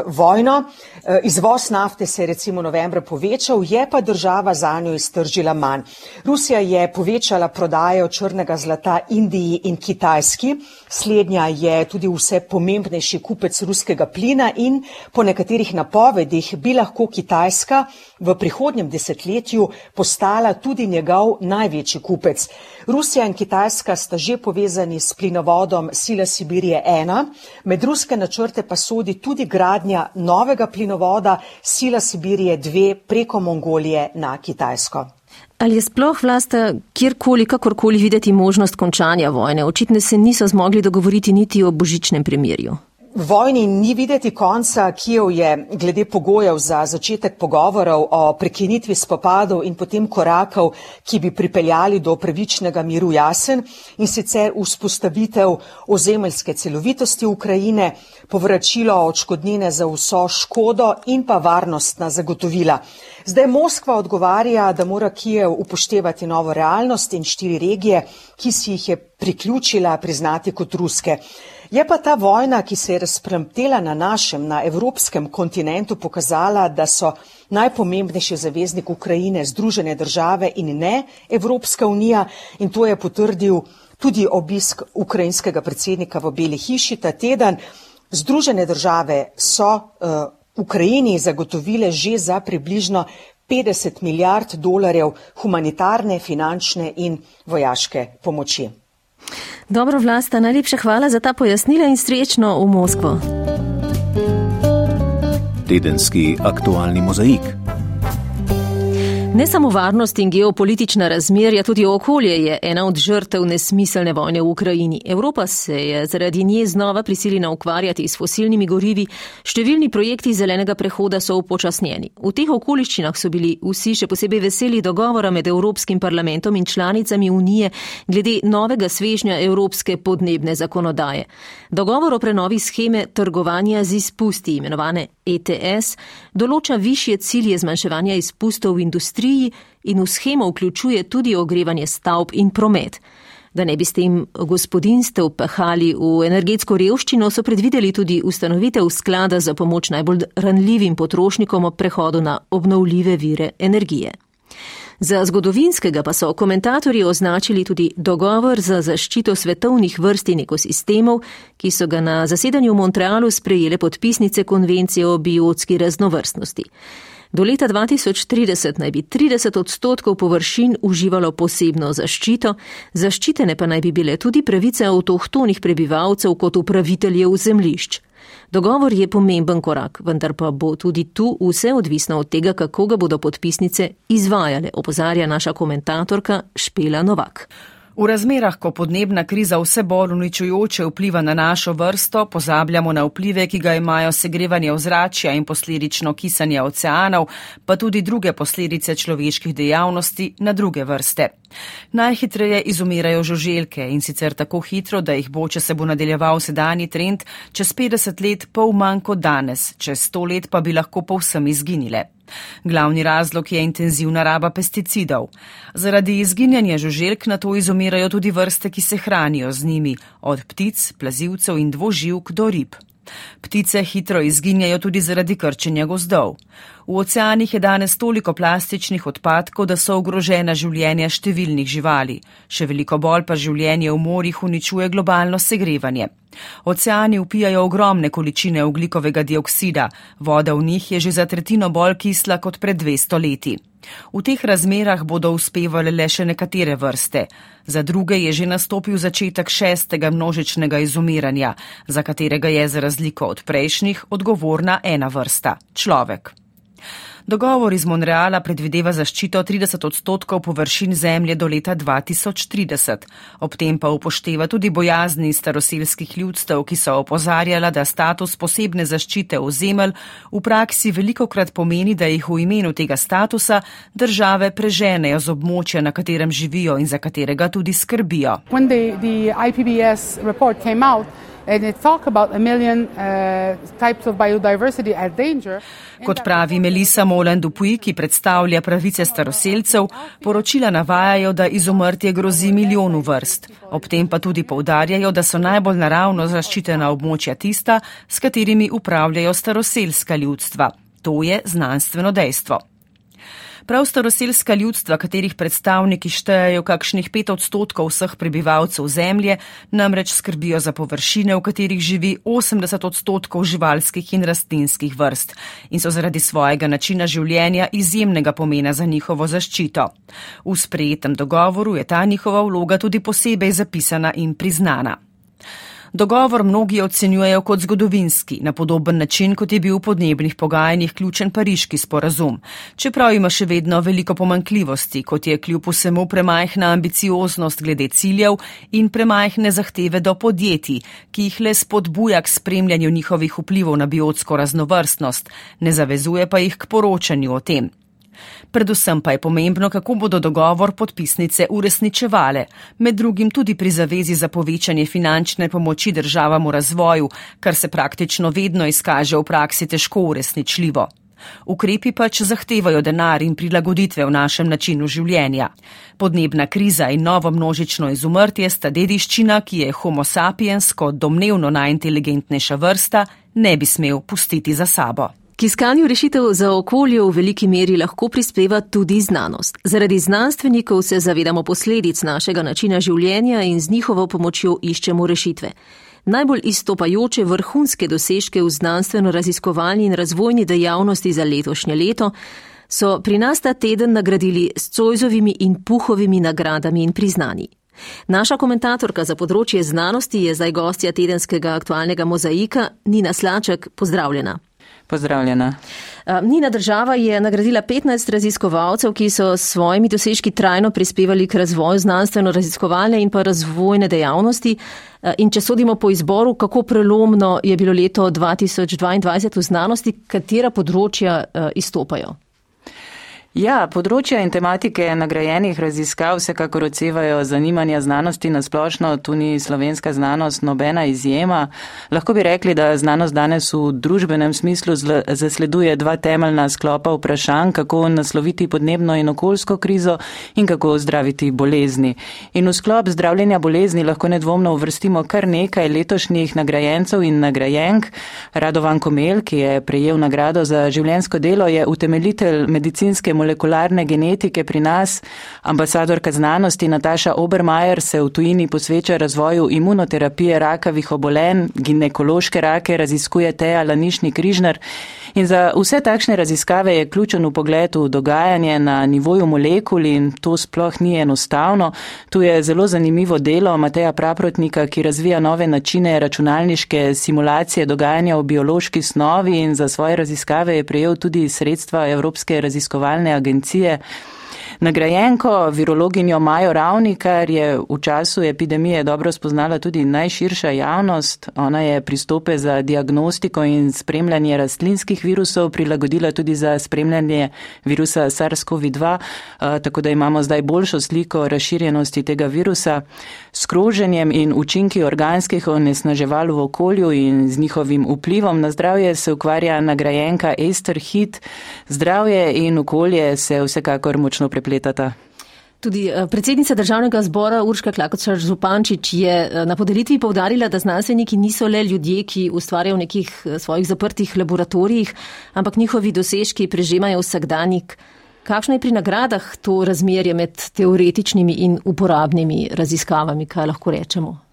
Speaker 20: vojno. Eh, izvoz nafte se je recimo novembra povečal, je pa država za njo iztržila manj. Rusija je povečala prodajo črnega zlata Indiji in Kitajski. Slednja je tudi vse pomembnejši kupec ruskega plina in po nekaterih napovedih bi lahko Kitajska v prihodnjem desetletju postala tudi njegov največji kupec. Rusija in Kitajska sta že povezani s plinovodom Sila Sibirije 1, med ruske načrte pa sodi tudi gradnja novega plinovoda Sila Sibirije 2 preko Mongolije na Kitajsko.
Speaker 1: Ali je sploh vlast kjerkoli, kakorkoli videti možnost končanja vojne? Očitno se niso zmogli dogovoriti niti o božičnem premirju.
Speaker 20: Vojni ni videti konca, Kijev je glede pogojev za začetek pogovorov o prekinitvi spopadov in potem korakov, ki bi pripeljali do pravičnega miru jasen in sicer vzpostavitev ozemeljske celovitosti Ukrajine, povračilo odškodnine za vso škodo in pa varnostna zagotovila. Zdaj Moskva odgovarja, da mora Kijev upoštevati novo realnost in štiri regije, ki si jih je priključila priznati kot ruske. Je pa ta vojna, ki se je razpremtela na našem, na evropskem kontinentu, pokazala, da so najpomembnejši zaveznik Ukrajine Združene države in ne Evropska unija in to je potrdil tudi obisk ukrajinskega predsednika v Beli hiši ta teden. Združene države so uh, Ukrajini zagotovile že za približno 50 milijard dolarjev humanitarne, finančne in vojaške pomoči.
Speaker 1: Dobro, vlasta, najlepša hvala za ta pojasnila in srečno v Moskvo.
Speaker 2: Tedenski aktualni mozaik.
Speaker 1: Ne samo varnost in geopolitična razmerja, tudi okolje je ena od žrtev nesmiselne vojne v Ukrajini. Evropa se je zaradi nje znova prisiljena ukvarjati s fosilnimi gorivi, številni projekti zelenega prehoda so upočasnjeni. V teh okoliščinah so bili vsi še posebej veseli dogovora med Evropskim parlamentom in članicami Unije glede novega svežnja Evropske podnebne zakonodaje. Dogovor o prenovi scheme trgovanja z izpusti, imenovane ETS, določa višje cilje zmanjševanja izpustov v industriji in v schemo vključuje tudi ogrevanje stavb in promet. Da ne bi s tem gospodinstev pehali v energetsko revščino, so predvideli tudi ustanovitev sklada za pomoč najbolj ranljivim potrošnikom ob prehodu na obnovljive vire energije. Za zgodovinskega pa so komentatorji označili tudi dogovor za zaščito svetovnih vrst in ekosistemov, ki so ga na zasedanju v Montrealu sprejele podpisnice konvencije o biotski raznovrstnosti. Do leta 2030 naj bi 30 odstotkov površin uživalo posebno zaščito, zaščitene pa naj bi bile tudi pravice avtohtonih prebivalcev kot upraviteljev zemlišč. Dogovor je pomemben korak, vendar pa bo tudi tu vse odvisno od tega, kako ga bodo podpisnice izvajale, opozarja naša komentatorka Špela Novak.
Speaker 21: V razmerah, ko podnebna kriza vse bolj uničujoče vpliva na našo vrsto, pozabljamo na vplive, ki ga imajo segrevanje ozračja in posledično kisanje oceanov, pa tudi druge posledice človeških dejavnosti na druge vrste. Najhitreje izumirajo žuželke in sicer tako hitro, da jih bo, če se bo nadaljeval sedanji trend, čez 50 let pol manj kot danes, čez 100 let pa bi lahko povsem izginile. Glavni razlog je intenzivna raba pesticidov. Zaradi izginjanja žuželk na to izumirajo tudi vrste, ki se hranijo z njimi, od ptic, plazivcev in dvoživk do rib. Ptice hitro izginjajo tudi zaradi krčenja gozdov. V oceanih je danes toliko plastičnih odpadkov, da so ogrožena življenja številnih živali. Še veliko bolj pa življenje v morjih uničuje globalno segrevanje. Oceani upijajo ogromne količine oglikovega dioksida, voda v njih je že za tretjino bolj kisla kot pred 200 leti. V teh razmerah bodo uspevale le še nekatere vrste. Za druge je že nastopil začetek šestega množičnega izumiranja, za katerega je za razliko od prejšnjih odgovorna ena vrsta - človek. Dogovor iz Monreala predvideva zaščito 30 odstotkov površin zemlje do leta 2030. Ob tem pa upošteva tudi bojazni staroselskih ljudstev, ki so opozarjala, da status posebne zaščite ozemelj v praksi veliko krat pomeni, da jih v imenu tega statusa države preženejo z območja, na katerem živijo in za katerega tudi skrbijo.
Speaker 22: Uh,
Speaker 21: Kot pravi Melisa Molen Dupuy, ki predstavlja pravice staroseljcev, poročila navajajo, da izumrtje grozi milijonu vrst. Ob tem pa tudi povdarjajo, da so najbolj naravno zaščitena območja tista, s katerimi upravljajo staroseljska ljudstva. To je znanstveno dejstvo. Prav staroselska ljudstva, katerih predstavniki štejejo kakšnih pet odstotkov vseh prebivalcev zemlje, namreč skrbijo za površine, v katerih živi 80 odstotkov živalskih in rastlinskih vrst in so zaradi svojega načina življenja izjemnega pomena za njihovo zaščito. V sprejetem dogovoru je ta njihova vloga tudi posebej zapisana in priznana. Dogovor mnogi ocenjujejo kot zgodovinski, na podoben način, kot je bil v podnebnih pogajanjih ključen pariški sporazum. Čeprav ima še vedno veliko pomankljivosti, kot je kljub vsemu premajhna ambicioznost glede ciljev in premajhne zahteve do podjetij, ki jih le spodbuja k spremljanju njihovih vplivov na biotsko raznovrstnost, ne zavezuje pa jih k poročanju o tem. Predvsem pa je pomembno, kako bodo dogovor podpisnice uresničevale, med drugim tudi pri zavezi za povečanje finančne pomoči državam v razvoju, kar se praktično vedno izkaže v praksi težko uresničljivo. Ukrepi pač zahtevajo denar in prilagoditve v našem načinu življenja. Podnebna kriza in novo množično izumrtje sta dediščina, ki je homo sapiens kot domnevno najinteligentnejša vrsta ne bi smel pustiti za sabo.
Speaker 1: K iskanju rešitev za okolje v veliki meri lahko prispeva tudi znanost. Zaradi znanstvenikov se zavedamo posledic našega načina življenja in z njihovo pomočjo iščemo rešitve. Najbolj izstopajoče vrhunske dosežke v znanstveno-raziskovalni in razvojni dejavnosti za letošnje leto so pri nas ta teden nagradili s Cojzovimi in Puhovimi nagradami in priznani. Naša komentatorka za področje znanosti je zdaj gostja tedenskega aktualnega mozaika Nina Slaček. Pozdravljena.
Speaker 23: Pozdravljena.
Speaker 1: Nina država je nagradila 15 raziskovalcev, ki so s svojimi dosežki trajno prispevali k razvoju znanstveno-raziskovalne in pa razvojne dejavnosti. In če sodimo po izboru, kako prelomno je bilo leto 2022 v znanosti, katera področja izstopajo?
Speaker 23: Ja, področja in tematike nagrajenih raziskav vsekakor odsevajo zanimanja znanosti na splošno, tu ni slovenska znanost nobena izjema. Lahko bi rekli, da znanost danes v družbenem smislu zasleduje dva temeljna sklopa vprašanj, kako nasloviti podnebno in okoljsko krizo in kako zdraviti bolezni. In v sklop zdravljenja bolezni lahko nedvomno uvrstimo kar nekaj letošnjih nagrajencev in nagrajenk. Radovan Komel, ki je prejel nagrado za življensko delo, je utemeljitelj medicinske molekule molekularne genetike pri nas. Ambasadorka znanosti Nataša Obermajer se v tujini posveča razvoju imunoterapije rakavih obolenj, ginekološke rake raziskuje Teja Lanišni Križnar. In za vse takšne raziskave je ključen v pogledu dogajanje na nivoju molekul in to sploh ni enostavno. Tu je zelo zanimivo delo Mateja Praprotnika, ki razvija nove načine računalniške simulacije dogajanja v biološki snovi in za svoje raziskave je prejel tudi sredstva Evropske raziskovalne agencije. Nagrajenko, virologinjo Majo Ravnikar je v času epidemije dobro spoznala tudi najširša javnost. Ona je pristope za diagnostiko in spremljanje rastlinskih virusov prilagodila tudi za spremljanje virusa SARS-CoV-2, tako da imamo zdaj boljšo sliko razširjenosti tega virusa. S kroženjem in učinki organskih onesnaževal v okolju in z njihovim vplivom na zdravje se ukvarja nagrajenka Ester Hit. Zdravje in okolje se vsekakor močno prepletejo prepletata.
Speaker 1: Tudi eh, predsednica državnega zbora Urška Klakočar Zupančič je eh, na podelitvi povdarila, da znanstveniki niso le ljudje, ki ustvarjajo v nekih eh, svojih zaprtih laboratorijih, ampak njihovi dosežki prežemajo vsakdanjik. Kakšno je pri nagradah to razmerje med teoretičnimi in uporabnimi raziskavami, kaj lahko rečemo?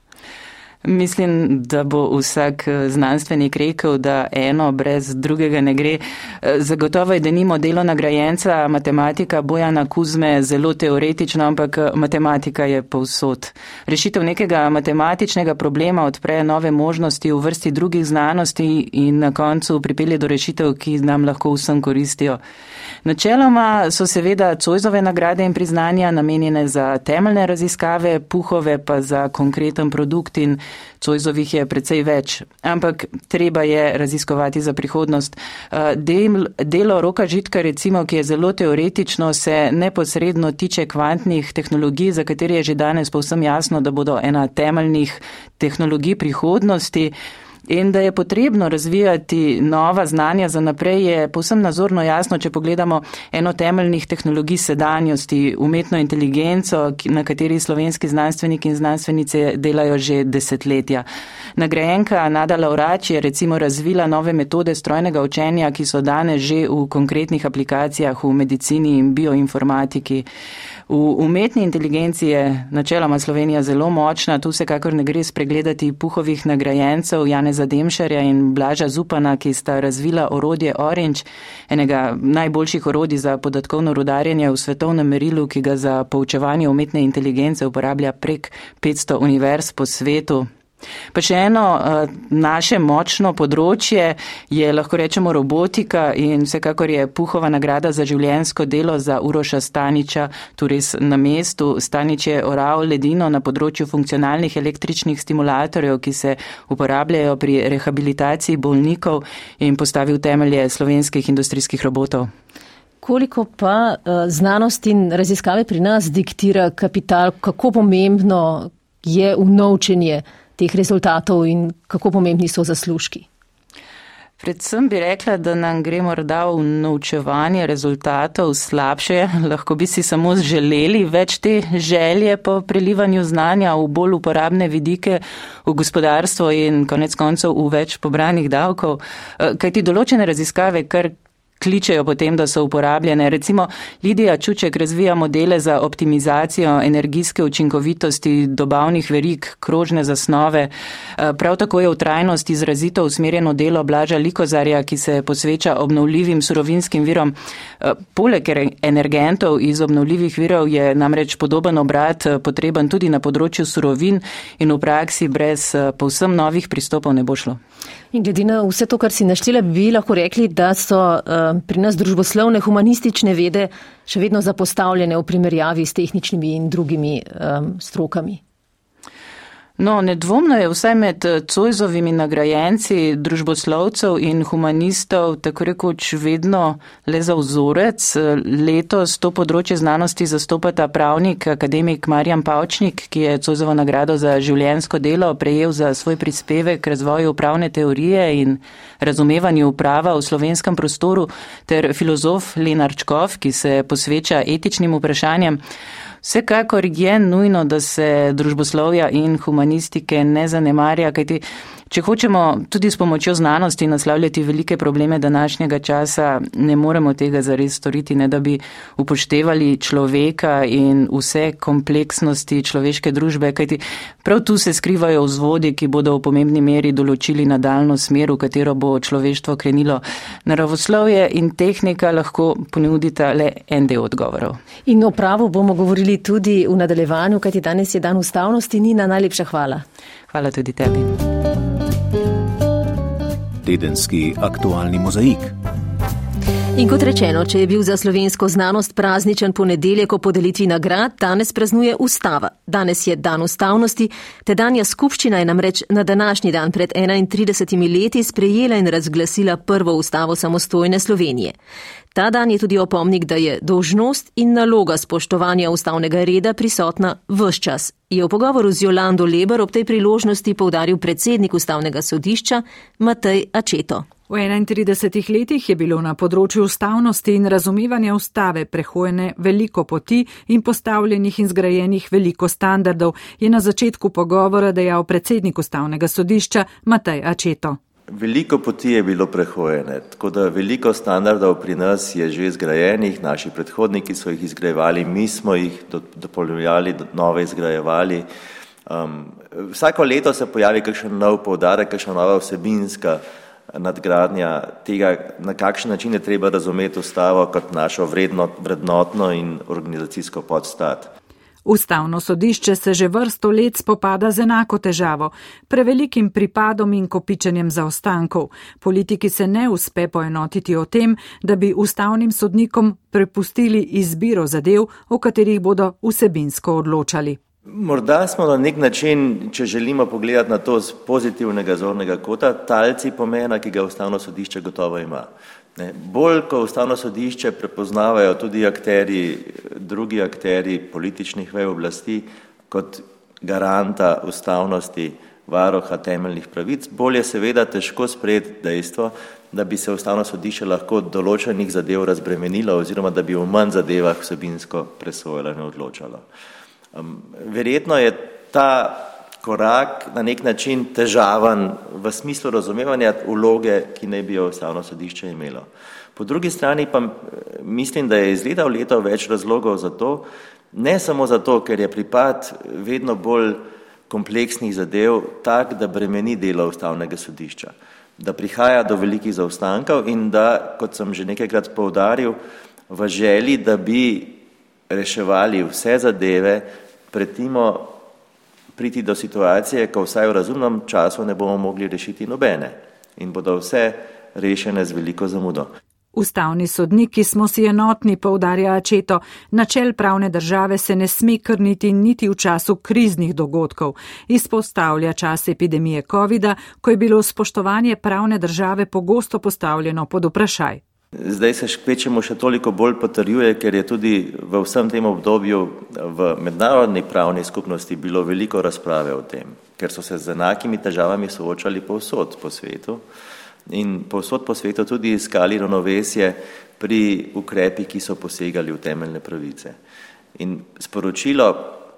Speaker 23: Mislim, da bo vsak eh, znanstvenik rekel, da eno brez drugega ne gre. Eh, zagotovo je, da nimo delo nagrajenca, matematika Bojana Kuzme zelo teoretična, ampak eh, matematika je povsod. Rešitev nekega matematičnega problema odpre nove možnosti v vrsti drugih znanosti in na koncu pripelje do rešitev, ki nam lahko vsem koristijo. Načeloma so seveda Cojzove nagrade in priznanja namenjene za temeljne raziskave, puhove pa za konkreten produkt in Cojzovih je precej več. Ampak treba je raziskovati za prihodnost. Eh, del, delo roka žitka, recimo, ki je zelo teoretično, se neposredno tiče kvantnih tehnologij, za katere je že danes povsem jasno, da bodo ena temeljnih tehnologij prihodnosti. In da je potrebno razvijati nova znanja za naprej, je povsem nazorno jasno, če pogledamo eno temeljnih tehnologij sedanjosti, umetno inteligenco, na kateri slovenski znanstveniki in znanstvenice delajo že desetletja. Nagrajenka Nada Laurač je recimo razvila nove metode strojnega učenja, ki so danes že v konkretnih aplikacijah v medicini in bioinformatiki. V umetni inteligenci je načeloma Slovenija zelo močna, tu se kakor ne gre spregledati puhovih nagrajencev Janeza Demšarja in Blaža Zupana, ki sta razvila orodje Orange, enega najboljših orodij za podatkovno rudarjenje v svetovnem merilu, ki ga za poučevanje umetne inteligence uporablja prek 500 univerz po svetu. Pa še eno eh, naše močno področje je, lahko rečemo, robotika in vsekakor je Puhova nagrada za življensko delo za Uroša Staniča, tu res na mestu. Stanič je oral ledino na področju funkcionalnih električnih stimulatorjev, ki se uporabljajo pri rehabilitaciji bolnikov in postavil temelje slovenskih industrijskih robotov.
Speaker 1: Koliko pa uh, znanost in raziskave pri nas diktira kapital, kako pomembno je unovčenje teh rezultatov in kako pomembni so zaslužki?
Speaker 23: Predvsem bi rekla, da nam gre morda v naučevanje rezultatov slabše, lahko bi si samo želeli več te želje po prelivanju znanja v bolj uporabne vidike v gospodarstvo in konec koncev v več pobranih davkov. Eh, Kaj ti določene raziskave, kar kličejo potem, da so uporabljene. Recimo Lidija Čuček razvija modele za optimizacijo energijske učinkovitosti dobavnih verig, krožne zasnove. Eh, prav tako je v trajnost izrazito usmerjeno delo Blaža Likozarja, ki se posveča obnovljivim surovinskim virom. Eh, poleg energentov iz obnovljivih virov je namreč podoben obrat eh, potreben tudi na področju surovin in v praksi brez povsem novih pristopov ne bo šlo.
Speaker 1: In glede na vse to, kar si naštela, bi lahko rekli, da so uh, pri nas družboslovne humanistične vede še vedno zapostavljene v primerjavi s tehničnimi in drugimi um, strokami.
Speaker 23: No, nedvomno je vsaj med eh, Cojzovimi nagrajenci družboslovcev in humanistov tako rekoč vedno le za vzorec. Letos to področje znanosti zastopata pravnik akademik Marjan Pavčnik, ki je Cojzovo nagrado za življensko delo prejel za svoj prispevek k razvoju pravne teorije in razumevanju prava v slovenskem prostoru, ter filozof Lenarčkov, ki se posveča etičnim vprašanjem. Vsekakor je nujno, da se družboslovja in humanistike ne zanemarja, kajti Če hočemo tudi s pomočjo znanosti naslavljati velike probleme današnjega časa, ne moremo tega zares storiti, ne da bi upoštevali človeka in vse kompleksnosti človeške družbe, kajti prav tu se skrivajo vzvodi, ki bodo v pomembni meri določili nadaljno smer, v katero bo človeštvo krenilo. Naravoslovje in tehnika lahko ponudita le en del odgovorov.
Speaker 1: In o pravu bomo govorili tudi v nadaljevanju, kajti danes je dan ustavnosti. Nina, najlepša hvala.
Speaker 23: Hvala tudi tebi
Speaker 2: tedenski aktualni mozaik.
Speaker 1: In kot rečeno, če je bil za slovensko znanost prazničen ponedeljek o podelitvi nagrad, danes praznuje ustava. Danes je dan ustavnosti, tedanja skupščina je namreč na današnji dan pred 31 leti sprejela in razglasila prvo ustavo samostojne Slovenije. Ta dan je tudi opomnik, da je dožnost in naloga spoštovanja ustavnega reda prisotna vse čas. Je v pogovoru z Jolando Leber ob tej priložnosti povdaril predsednik ustavnega sodišča Matej Ačeto.
Speaker 22: V 31 letih je bilo na področju ustavnosti in razumevanja ustave prehojene veliko poti in postavljenih in zgrajenih veliko standardov, je na začetku pogovora dejal predsednik ustavnega sodišča Matej Ačeto.
Speaker 24: Veliko poti je bilo prehojene, tako da veliko standardov pri nas je že izgrajenih, naši predhodniki so jih izgrajevali, mi smo jih dopolnjevali, nove izgrajevali. Um, vsako leto se pojavi kakšen nov povdarek, kakšna nova vsebinska nadgradnja tega, na kakšen način je treba razumeti ustavo kot našo vredno, vrednotno in organizacijsko podstat.
Speaker 22: Ustavno sodišče se že vrsto let spopada z enako težavo, prevelikim pripadom in kopičenjem zaostankov. Politiki se ne uspe poenotiti o tem, da bi ustavnim sodnikom prepustili izbiro zadev, o katerih bodo vsebinsko odločali.
Speaker 24: Morda smo na nek način, če želimo pogledati na to z pozitivnega zornega kota, talci pomena, ki ga ustavno sodišče gotovo ima. Ne, bolj, ko ustavno sodišče prepoznavajo tudi akteri, drugi akteri političnih vej oblasti kot garanta ustavnosti varoha temeljnih pravic, bolje je seveda težko sprejeti dejstvo, da bi se ustavno sodišče lahko določenih zadev razbremenilo oziroma da bi v manj zadevah vsebinsko presojalo in odločalo. Um, verjetno je ta korak na nek način težaven v smislu razumevanja vloge, ki naj bi jo ustavno sodišče imelo. Po drugi strani pa mislim, da je iz leta v leto več razlogov za to, ne samo zato, ker je pripad vedno bolj kompleksnih zadev tak, da bremeni delo ustavnega sodišča, da prihaja do velikih zaostankov in da, kot sem že nekajkrat povdaril, v želji, da bi reševali vse zadeve, pretimo priti do situacije, ko vsaj v razumnem času ne bomo mogli rešiti nobene in bodo vse rešene z veliko zamudo.
Speaker 22: Ustavni sodniki smo si enotni, povdarja Ačeto, načel pravne države se ne sme krniti niti v času kriznih dogodkov. Izpostavlja čas epidemije COVID-a, ko je bilo spoštovanje pravne države pogosto postavljeno pod vprašaj.
Speaker 24: Zdaj se špečemo še toliko bolj potrjuje, ker je tudi v vsem tem obdobju v mednarodni pravni skupnosti bilo veliko razprave o tem, ker so se z enakimi težavami soočali povsod po svetu in povsod po svetu tudi iskali ravnovesje pri ukrepih, ki so posegali v temeljne pravice. In sporočilo,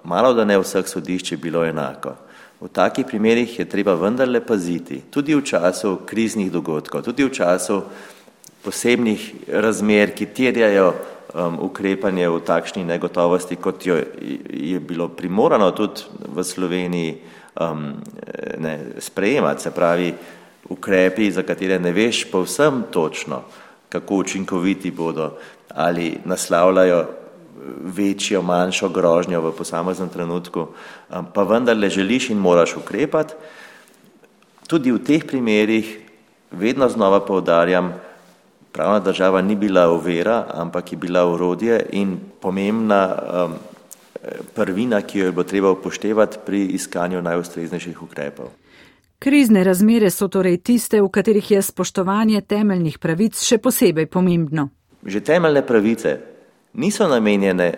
Speaker 24: malo da ne vseh sodišč je bilo enako. V takih primerih je treba vendarle paziti, tudi v času kriznih dogodkov, tudi v času posebnih razmer, ki terjajo um, ukrepanje v takšni negotovosti, kot jo je bilo primorano tudi v Sloveniji um, ne, sprejemati, se pravi, ukrepi, za katere ne veš povsem točno, kako učinkoviti bodo ali naslavljajo večjo, manjšo grožnjo v posameznem trenutku, pa vendarle želiš in moraš ukrepati. Tudi v teh primerih vedno znova povdarjam, pravna država ni bila ovira, ampak je bila urodje in pomembna um, prvina, ki jo je bilo treba upoštevati pri iskanju najustreznejših ukrepov.
Speaker 22: Krizne razmere so torej tiste, v katerih je spoštovanje temeljnih pravic še posebej pomembno.
Speaker 24: Že temeljne pravice niso namenjene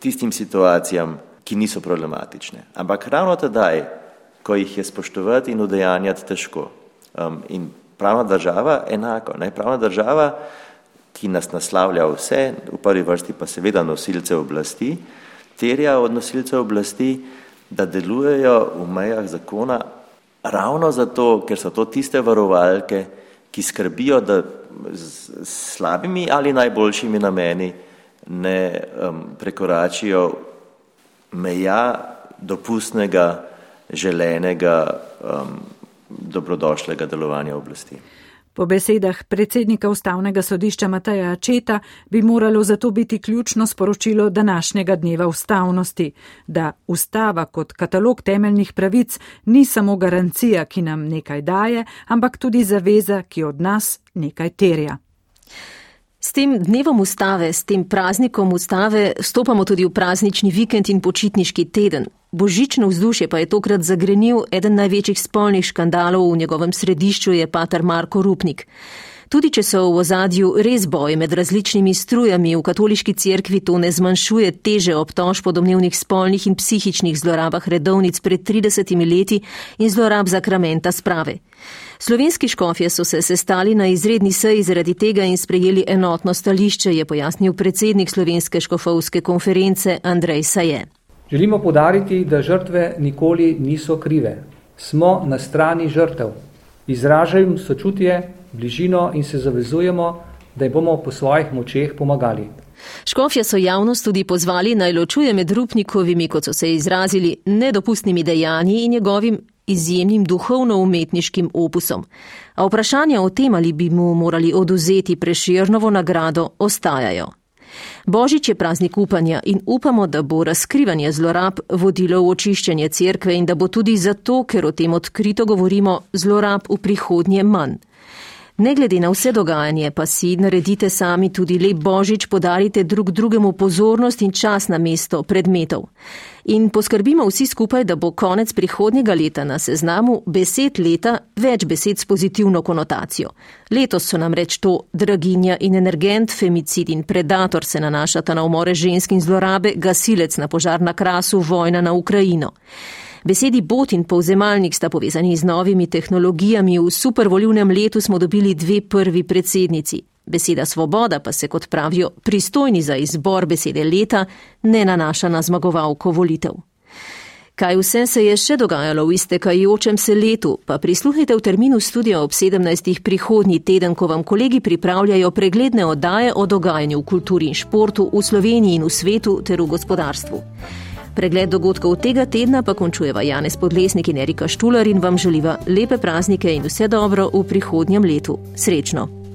Speaker 24: tistim situacijam, ki niso problematične, ampak ravno tedaj, ko jih je spoštovati in udejanjati težko. Um, in pravna država enako. Ne? Pravna država, ki nas naslavlja vse, v prvi vrsti pa seveda nosilce oblasti, terja od nosilcev oblasti, da delujejo v mejah zakona ravno zato, ker so to tiste varovalke, ki skrbijo, da z slabimi ali najboljšimi nameni ne um, prekoračijo meja dopustnega, želenega, um, dobrodošlega delovanja oblasti.
Speaker 22: Po besedah predsednika ustavnega sodišča Mateja Četa bi moralo zato biti ključno sporočilo današnjega dneva ustavnosti, da ustava kot katalog temeljnih pravic ni samo garancija, ki nam nekaj daje, ampak tudi zaveza, ki od nas nekaj terja.
Speaker 1: S tem dnevom ustave, s tem praznikom ustave, stopamo tudi v praznični vikend in počitniški teden. Božično vzdušje pa je tokrat zagrenil eden največjih spolnih škandalov v njegovem središču je pater Marko Rupnik. Tudi če so v ozadju res boj med različnimi strujami v katoliški cerkvi, to ne zmanjšuje teže obtož po domnevnih spolnih in psihičnih zlorabah redovnic pred 30 leti in zlorab zakramenta sprave. Slovenski škofje so se sestali na izredni seji zaradi tega in sprejeli enotno stališče, je pojasnil predsednik Slovenske škofovske konference Andrej Saje.
Speaker 25: Želimo podariti, da žrtve nikoli niso krive. Smo na strani žrtev. Izražajem sočutje, bližino in se zavezujemo, da jim bomo po svojih močeh pomagali.
Speaker 1: Škofje so javnost tudi pozvali naj ločuje med rupnikovimi, kot so se izrazili, nedopustnimi dejanji in njegovim izjemnim duhovno-umetniškim opusom. A vprašanja o tem, ali bi mu morali oduzeti preširnovo nagrado, ostajajo. Božič je praznik upanja in upamo, da bo razkrivanje zlorab vodilo v očiščenje cerkve in da bo tudi zato, ker o tem odkrito govorimo, zlorab v prihodnje manj. Ne glede na vse dogajanje, pa si naredite sami tudi lep božič, podarite drug drugemu pozornost in čas na mesto predmetov. In poskrbimo vsi skupaj, da bo konec prihodnjega leta na seznamu besed leta več besed s pozitivno konotacijo. Letos so nam reč to draginja in energent, femicid in predator se nanašata na umore žensk in zlorabe, gasilec na požar na krasu, vojna na Ukrajino. Besedi bot in povzemalnik sta povezani z novimi tehnologijami. V supervolivnem letu smo dobili dve prvi predsednici. Beseda svoboda pa se, kot pravijo, pristojni za izbor besede leta, ne nanaša na zmagovalko volitev. Kaj vse se je še dogajalo v iztekajočem se letu, pa prisluhnite v terminu studia ob 17. prihodnji teden, ko vam kolegi pripravljajo pregledne oddaje o dogajanju v kulturi in športu v Sloveniji in v svetu ter v gospodarstvu. Pregled dogodkov tega tedna pa končujeva Janez Podlesnik in Erika Štular in vam želiva lepe praznike in vse dobro v prihodnjem letu. Srečno!